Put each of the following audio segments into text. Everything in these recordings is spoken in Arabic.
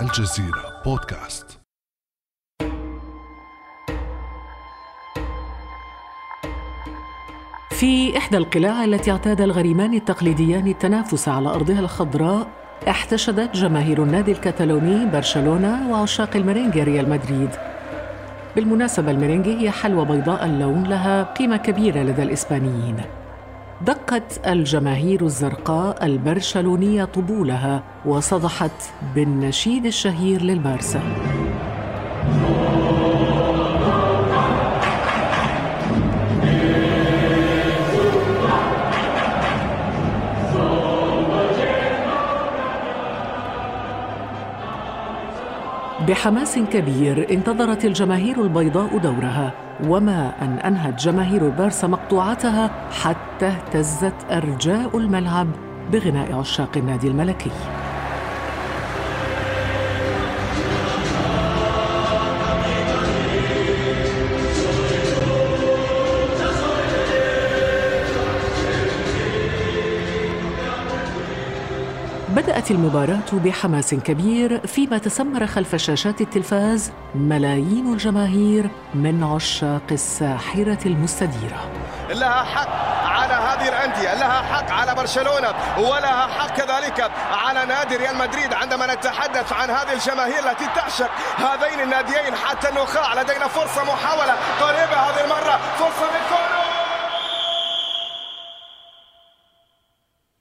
الجزيرة بودكاست. في إحدى القلاع التي اعتاد الغريمان التقليديان التنافس على أرضها الخضراء احتشدت جماهير النادي الكتالوني برشلونة وعشاق الميرينجي ريال مدريد. بالمناسبة الميرينجي هي حلوى بيضاء اللون لها قيمة كبيرة لدى الإسبانيين. دقت الجماهير الزرقاء البرشلونية طبولها وصدحت بالنشيد الشهير للبارسا. بحماس كبير انتظرت الجماهير البيضاء دورها. وما أن أنهت جماهير البارسا مقطوعتها حتى اهتزت أرجاء الملعب بغناء عشاق النادي الملكي. بدأت المباراة بحماس كبير فيما تسمر خلف شاشات التلفاز ملايين الجماهير من عشاق الساحرة المستديرة. لها حق على هذه الأندية لها حق على برشلونة ولها حق كذلك على نادي ريال مدريد. عندما نتحدث عن هذه الجماهير التي تعشق هذين الناديين حتى النخاع لدينا فرصة محاولة قريبة هذه المرة فرصة من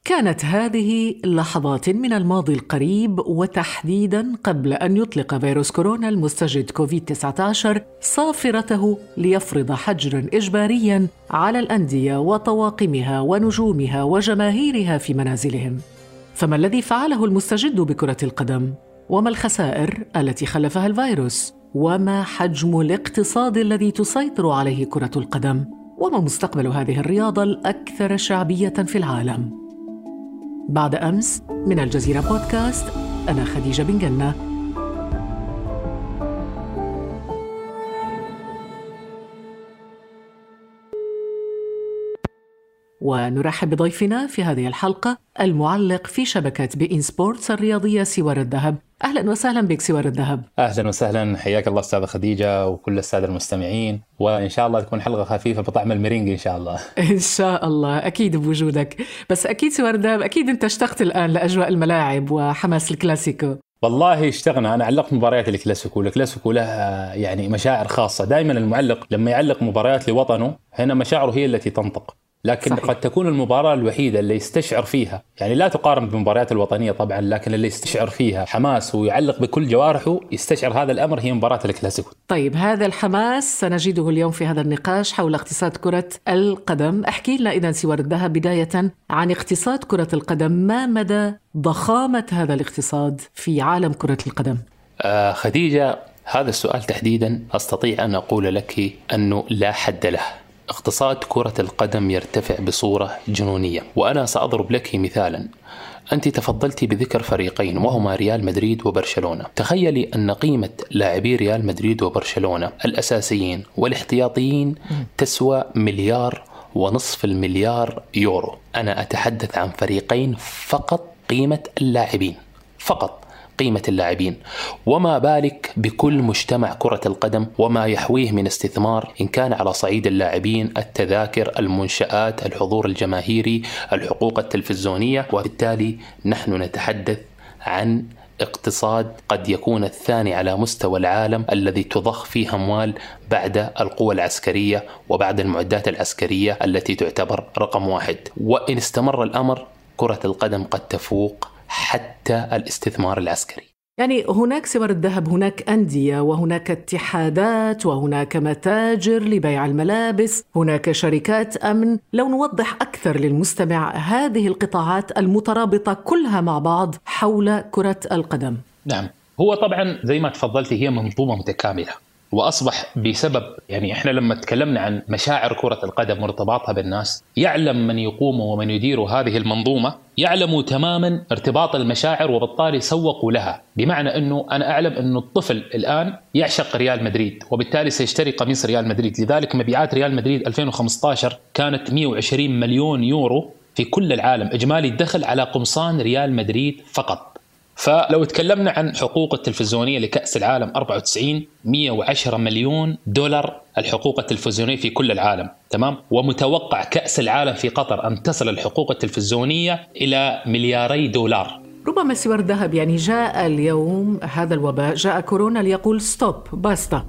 كانت هذه لحظات من الماضي القريب وتحديدا قبل أن يطلق فيروس كورونا المستجد كوفيد 19 صافرته ليفرض حجرا اجباريا على الأندية وطواقمها ونجومها وجماهيرها في منازلهم. فما الذي فعله المستجد بكرة القدم؟ وما الخسائر التي خلفها الفيروس؟ وما حجم الاقتصاد الذي تسيطر عليه كرة القدم؟ وما مستقبل هذه الرياضة الأكثر شعبية في العالم؟ بعد أمس من الجزيرة بودكاست أنا خديجة بن جنة. ونرحب بضيفنا في هذه الحلقة المعلق في شبكة بي إن سبورتس الرياضية سوار الذهب. أهلا وسهلا بك سوار الذهب. أهلا وسهلا. حياك الله أستاذة خديجة وكل السادة المستمعين. وإن شاء الله تكون حلقة خفيفة بطعم الميرينغي إن شاء الله. إن شاء الله. أكيد بوجودك. بس أكيد سوار الذهب أكيد أنت اشتقت الآن لأجواء الملاعب وحماس الكلاسيكو. والله اشتقنا. أنا علقت مباريات الكلاسيكو. الكلاسيكو له يعني مشاعر خاصة. دائما المعلق لما يعلق مباريات لوطنه هنا مشاعره هي التي تنطق. لكن صحيح. قد تكون المباراة الوحيدة اللي يستشعر فيها يعني لا تقارن بالمباريات الوطنية طبعا لكن اللي يستشعر فيها حماس ويعلق بكل جوارحه يستشعر هذا الأمر هي مباراة الكلاسيكو. طيب هذا الحماس سنجده اليوم في هذا النقاش حول اقتصاد كرة القدم. احكي لنا إذا سوار الذهب بداية عن اقتصاد كرة القدم. ما مدى ضخامة هذا الاقتصاد في عالم كرة القدم؟ آه خديجة هذا السؤال تحديدا أستطيع أن أقول لك أنه لا حد له. اقتصاد كرة القدم يرتفع بصورة جنونية. وأنا سأضرب لك مثالا. أنت تفضلت بذكر فريقين وهما ريال مدريد وبرشلونة. تخيلي أن قيمة لاعبي ريال مدريد وبرشلونة الأساسيين والاحتياطيين تسوى مليار ونصف المليار يورو. أنا أتحدث عن فريقين فقط قيمة اللاعبين. فقط. قيمة اللاعبين. وما بالك بكل مجتمع كرة القدم وما يحويه من استثمار إن كان على صعيد اللاعبين التذاكر المنشآت الحضور الجماهيري الحقوق التلفزيونية. وبالتالي نحن نتحدث عن اقتصاد قد يكون الثاني على مستوى العالم الذي تضخ فيه أموال بعد القوى العسكرية وبعد المعدات العسكرية التي تعتبر رقم واحد، وإن استمر الأمر كرة القدم قد تفوق حتى الاستثمار العسكري. يعني هناك سور الذهب هناك أندية وهناك اتحادات وهناك متاجر لبيع الملابس هناك شركات أمن. لو نوضح أكثر للمستمع هذه القطاعات المترابطة كلها مع بعض حول كرة القدم. نعم. هو طبعا زي ما تفضلتي هي منظومة متكاملة. وأصبح بسبب يعني إحنا لما تكلمنا عن مشاعر كرة القدم وارتباطها بالناس يعلم من يقوم ومن يدير هذه المنظومة يعلم تماما ارتباط المشاعر وبالتالي سوقوا لها. بمعنى إنه أنا أعلم إنه الطفل الآن يعشق ريال مدريد وبالتالي سيشتري قميص ريال مدريد. لذلك مبيعات ريال مدريد 2015 كانت 120 مليون يورو في كل العالم. إجمالي الدخل على قمصان ريال مدريد فقط. فلو تكلمنا عن حقوق التلفزيونية لكأس العالم 94 110 مليون دولار الحقوق التلفزيونية في كل العالم تمام؟ ومتوقع كأس العالم في قطر أن تصل الحقوق التلفزيونية إلى ملياري دولار. ربما سوار ذهب يعني جاء اليوم هذا الوباء جاء كورونا ليقول stop basta.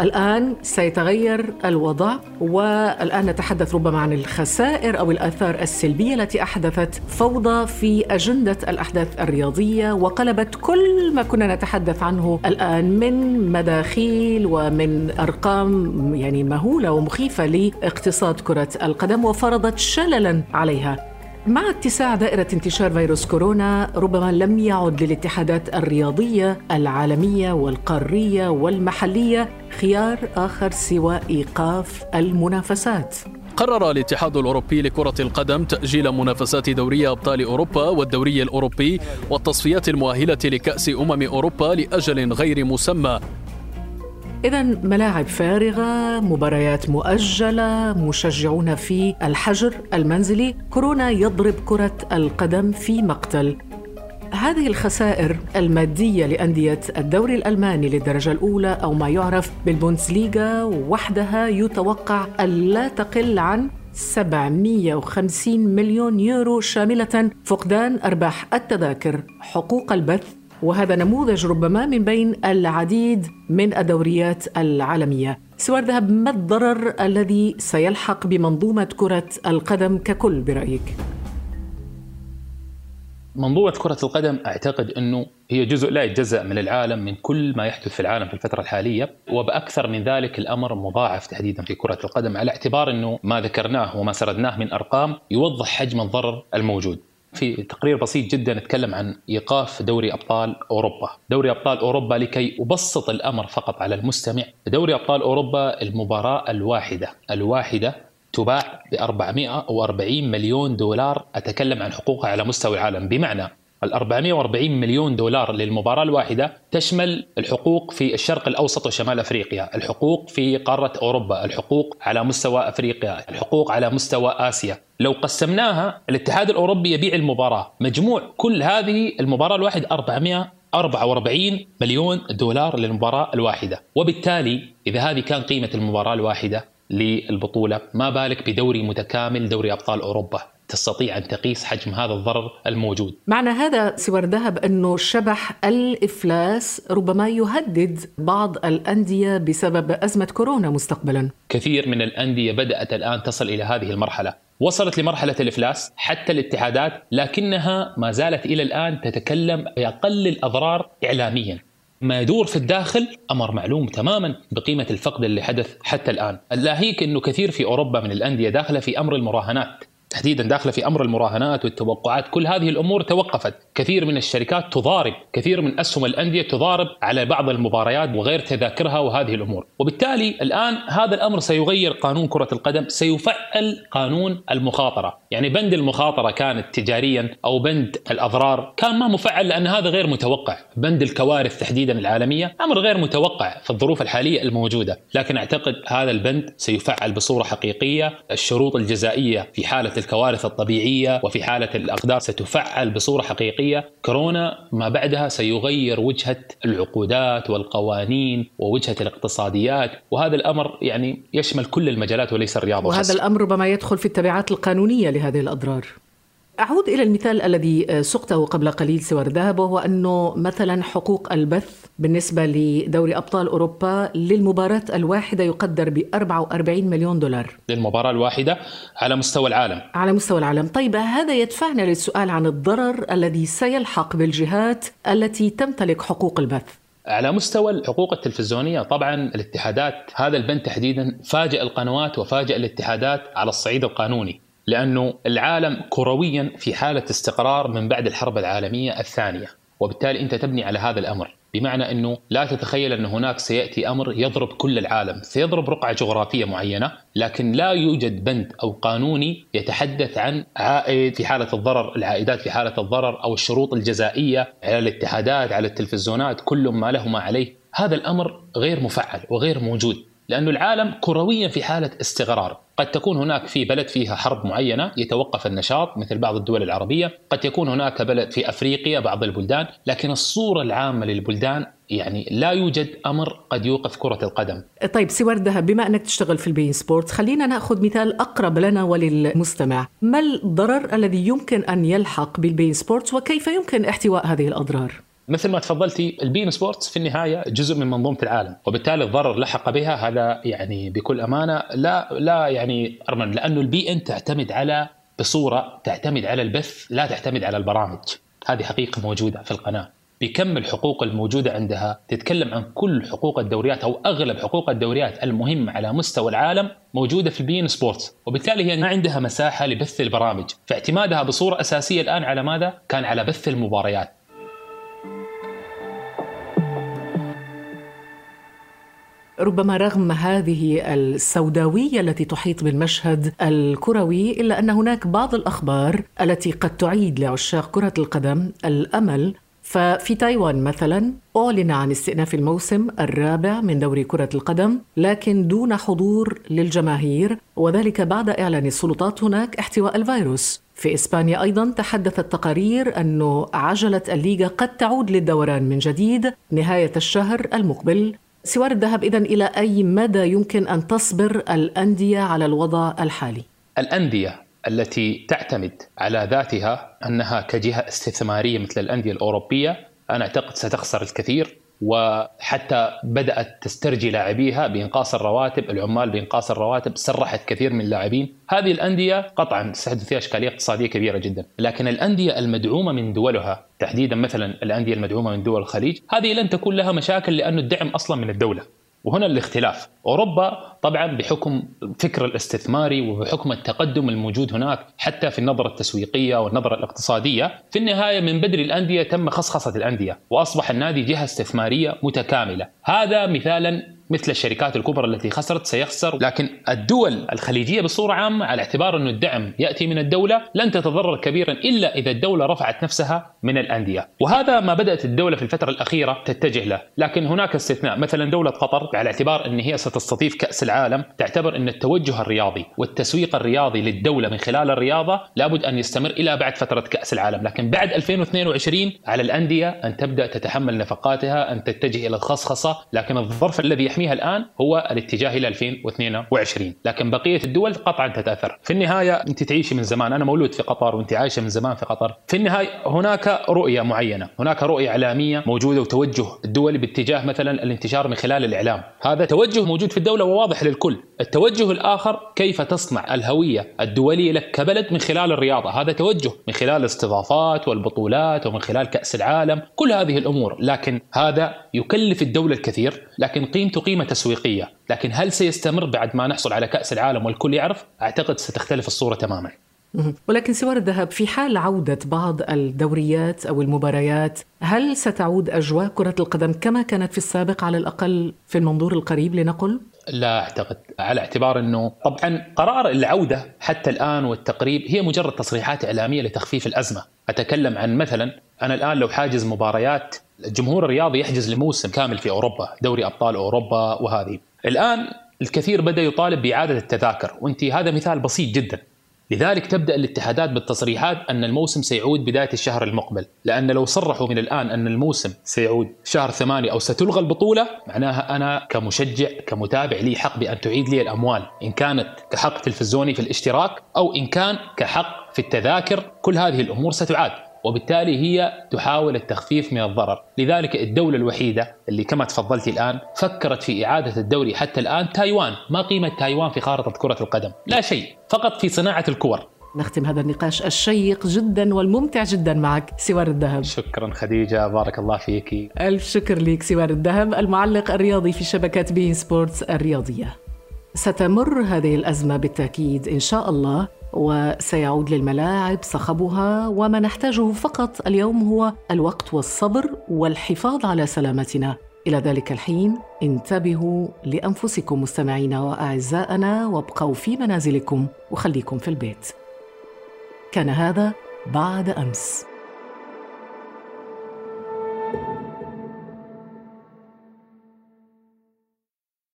الآن سيتغير الوضع والآن نتحدث ربما عن الخسائر أو الآثار السلبية التي أحدثت فوضى في أجندة الأحداث الرياضية وقلبت كل ما كنا نتحدث عنه الآن من مداخيل ومن أرقام يعني مهولة ومخيفة لإقتصاد كرة القدم وفرضت شللا عليها. مع اتساع دائرة انتشار فيروس كورونا ربما لم يعد للاتحادات الرياضية العالمية والقارية والمحلية خيار آخر سوى إيقاف المنافسات. قرر الاتحاد الأوروبي لكرة القدم تأجيل منافسات دوري أبطال أوروبا والدوري الأوروبي والتصفيات المؤهلة لكأس أمم أوروبا لأجل غير مسمى. إذا ملاعب فارغة، مباريات مؤجلة، مشجعون في الحجر المنزلي، كورونا يضرب كرة القدم في مقتل. هذه الخسائر المادية لأندية الدوري الألماني للدرجة الأولى أو ما يعرف بالبوندسليغا وحدها يتوقع أن لا تقل عن 750 مليون يورو شاملة فقدان أرباح التذاكر، حقوق البث، وهذا نموذج ربما من بين العديد من الدوريات العالمية سوار ذهب ما الضرر الذي سيلحق بمنظومة كرة القدم ككل برأيك؟ منظومة كرة القدم أعتقد أنه هي جزء لا يتجزأ من العالم من كل ما يحدث في العالم في الفترة الحالية وبأكثر من ذلك الأمر مضاعف تحديدا في كرة القدم على اعتبار أنه ما ذكرناه وما سردناه من أرقام يوضح حجم الضرر الموجود في تقرير بسيط جدا نتكلم عن إيقاف دوري أبطال أوروبا، دوري أبطال أوروبا لكي أبسط الأمر فقط على المستمع، دوري أبطال أوروبا المباراة الواحدة، الواحدة تباع ب 440 مليون دولار. أتكلم عن حقوقها على مستوى العالم. بمعنى ال 440 مليون دولار للمباراة الواحدة تشمل الحقوق في الشرق الأوسط وشمال أفريقيا الحقوق في قارة أوروبا الحقوق على مستوى أفريقيا الحقوق على مستوى آسيا. لو قسمناها الاتحاد الأوروبي يبيع المباراة. مجموع كل هذه المباراة الواحدة 444 مليون دولار للمباراة الواحدة. وبالتالي إذا هذه كان قيمة المباراة الواحدة للبطولة ما بالك بدوري متكامل دوري أبطال أوروبا؟ تستطيع أن تقيس حجم هذا الضرر الموجود. معنى هذا سوار ذهب أنه شبح الإفلاس ربما يهدد بعض الأندية بسبب أزمة كورونا مستقبلا. كثير من الأندية بدأت الآن تصل إلى هذه المرحلة. وصلت لمرحلة الإفلاس حتى الاتحادات لكنها ما زالت إلى الآن تتكلم بأقل الأضرار إعلاميا. ما يدور في الداخل أمر معلوم تماما بقيمة الفقد اللي حدث حتى الآن، ناهيك إنه كثير في أوروبا من الأندية داخلة في أمر المراهنات، تحديدا داخلة في أمر المراهنات والتوقعات كل هذه الأمور توقفت. كثير من الشركات تضارب كثير من أسهم الأندية تضارب على بعض المباريات وغير تذاكرها وهذه الأمور. وبالتالي الآن هذا الأمر سيغير قانون كرة القدم سيفعل قانون المخاطرة. يعني بند المخاطرة كانت تجاريا أو بند الأضرار كان ما مفعل لأن هذا غير متوقع. بند الكوارث تحديدا العالمية أمر غير متوقع في الظروف الحالية الموجودة. لكن أعتقد هذا البند سيفعل بصورة حقيقية. الشروط الجزائية في حالة الكوارث الطبيعية وفي حالة الأقدار ستفعل بصورة حقيقية كورونا ما بعدها سيغير وجهة العقودات والقوانين ووجهة الاقتصاديات وهذا الأمر يعني يشمل كل المجالات وليس الرياضه وهذا الأمر ربما يدخل في التبعات القانونية لهذه الأضرار. أعود إلى المثال الذي سقته قبل قليل سوار ذهب وهو أنه مثلا حقوق البث بالنسبة لدوري أبطال أوروبا للمباراة الواحدة يقدر ب 44 مليون دولار. للمباراة الواحدة على مستوى العالم. على مستوى العالم. طيب هذا يدفعنا للسؤال عن الضرر الذي سيلحق بالجهات التي تمتلك حقوق البث. على مستوى الحقوق التلفزيونية طبعا الاتحادات هذا البند تحديدا فاجأ القنوات وفاجأ الاتحادات على الصعيد القانوني. لأنه العالم كرويا في حالة استقرار من بعد الحرب العالمية الثانية. وبالتالي أنت تبني على هذا الأمر. بمعنى أنه لا تتخيل أن هناك سيأتي أمر يضرب كل العالم، سيضرب رقعة جغرافية معينة، لكن لا يوجد بند أو قانوني يتحدث عن عائد في حالة الضرر، العائدات في حالة الضرر أو الشروط الجزائية على الاتحادات، على التلفزيونات، كل ما له ما عليه، هذا الأمر غير مفعل وغير موجود. لأن العالم كرويا في حالة استقرار قد تكون هناك في بلد فيها حرب معينة يتوقف النشاط مثل بعض الدول العربية قد يكون هناك بلد في أفريقيا بعض البلدان لكن الصورة العامة للبلدان يعني لا يوجد أمر قد يوقف كرة القدم. طيب سوار الذهب بما أنك تشتغل في البي إن سبورت خلينا نأخذ مثال أقرب لنا وللمستمع، ما الضرر الذي يمكن أن يلحق بالبي إن سبورت وكيف يمكن احتواء هذه الأضرار؟ مثل ما تفضلتي البي إن سبورتس في النهاية جزء من منظومة العالم وبالتالي الضرر لحق بها هذا يعني بكل أمانة لا لا يعني أرمن لأنه البي إن تعتمد على بصورة تعتمد على البث لا تعتمد على البرامج. هذه حقيقة موجودة في القناة. بكم الحقوق الموجودة عندها؟ تتكلم عن كل حقوق الدوريات أو أغلب حقوق الدوريات المهمة على مستوى العالم موجودة في البين سبورتس وبالتالي هي ما عندها مساحة لبث البرامج. فاعتمادها بصورة أساسية الآن على ماذا؟ كان على بث المباريات. ربما رغم هذه السوداوية التي تحيط بالمشهد الكروي إلا أن هناك بعض الأخبار التي قد تعيد لعشاق كرة القدم الأمل. ففي تايوان مثلا أعلن عن استئناف الموسم الرابع من دوري كرة القدم لكن دون حضور للجماهير وذلك بعد إعلان السلطات هناك احتواء الفيروس. في إسبانيا أيضا تحدثت تقارير أن عجلة الليغا قد تعود للدوران من جديد نهاية الشهر المقبل. سوار الذهب إذا إلى أي مدى يمكن أن تصبر الأندية على الوضع الحالي؟ الأندية التي تعتمد على ذاتها أنها كجهة استثمارية مثل الأندية الأوروبية أنا أعتقد ستخسر الكثير وحتى بدأت تسترجي لاعبيها بإنقاص الرواتب، العمال بإنقاص الرواتب، سرحت كثير من اللاعبين، هذه الأندية قطعا تستحدث فيها إشكالية اقتصادية كبيرة جدا، لكن الأندية المدعومة من دولها تحديدا مثلا الأندية المدعومة من دول الخليج، هذه لن تكون لها مشاكل لأنه الدعم أصلا من الدولة. وهنا الاختلاف. أوروبا طبعا بحكم الفكر الاستثماري وبحكم التقدم الموجود هناك حتى في النظرة التسويقية والنظرة الاقتصادية في النهاية من بدري الأندية تم خصخصة الأندية وأصبح النادي جهة استثمارية متكاملة. هذا مثالا مثل الشركات الكبرى التي خسرت سيخسر لكن الدول الخليجية بصورة عامة على اعتبار أن الدعم يأتي من الدولة لن تتضرر كبيرا إلا إذا الدولة رفعت نفسها من الأندية. وهذا ما بدأت الدولة في الفترة الأخيرة تتجه له. لكن هناك استثناء. مثلا دولة قطر على اعتبار أن هي ستستضيف كأس العالم تعتبر أن التوجه الرياضي والتسويق الرياضي للدولة من خلال الرياضة لابد أن يستمر إلى بعد فترة كأس العالم. لكن بعد 2022 على الأندية أن تبدأ تتحمل نفقاتها أن تتجه إلى الخصخصة. لكن الظرف الذي يحميها الآن هو الاتجاه إلى 2022 لكن بقية الدول قطعا تتأثر. في النهاية أنت تعيشي من زمان. أنا مولود في قطر وأنت عايشة من زمان في قطر. في النهاية هناك رؤية معينة. هناك رؤية إعلامية موجودة وتوجه الدولي باتجاه مثلا الانتشار من خلال الإعلام. هذا توجه موجود في الدولة وواضح للكل. التوجه الآخر كيف تصنع الهوية الدولية لك كبلد من خلال الرياضة؟ هذا توجه من خلال الاستضافات والبطولات ومن خلال كأس العالم. كل هذه الأمور. لكن هذا يكلف الدولة الكثير. لكن قيمته قيمة تسويقية. لكن هل سيستمر بعد ما نحصل على كأس العالم والكل يعرف؟ أعتقد ستختلف الصورة تماما. ولكن سوار الذهب في حال عودة بعض الدوريات أو المباريات هل ستعود أجواء كرة القدم كما كانت في السابق على الأقل في المنظور القريب لنقل؟ لا أعتقد. على اعتبار إنه طبعا قرار العودة حتى الآن والتقريب هي مجرد تصريحات إعلامية لتخفيف الأزمة، أتكلم عن مثلا أنا الآن لو حاجز مباريات الجمهور الرياضي يحجز لموسم كامل في أوروبا، دوري أبطال أوروبا وهذه. الآن الكثير بدأ يطالب بإعادة التذاكر وأنت هذا مثال بسيط جدا لذلك تبدأ الاتحادات بالتصريحات أن الموسم سيعود بداية الشهر المقبل، لأن لو صرحوا من الآن أن الموسم سيعود شهر ثمانية أو ستلغى البطولة معناها أنا كمشجع كمتابع لي حق بأن تعيد لي الأموال، إن كانت كحق تلفزيوني في الاشتراك أو إن كان كحق في التذاكر، كل هذه الأمور ستعاد، وبالتالي هي تحاول التخفيف من الضرر. لذلك الدولة الوحيدة اللي كما تفضلتي الآن فكرت في إعادة الدوري حتى الآن تايوان. ما قيمة تايوان في خارطة كرة القدم؟ لا شيء فقط في صناعة الكور. نختم هذا النقاش الشيق جدا والممتع جدا معك سوار الذهب شكرا خديجة بارك الله فيك. ألف شكر لك سوار الذهب المعلق الرياضي في شبكة بي إن سبورتس الرياضية. ستمر هذه الأزمة بالتأكيد إن شاء الله. وسيعود للملاعب صخبها وما نحتاجه فقط اليوم هو الوقت والصبر والحفاظ على سلامتنا. إلى ذلك الحين انتبهوا لأنفسكم مستمعينا وأعزائنا وابقوا في منازلكم وخليكم في البيت. كان هذا بعد أمس.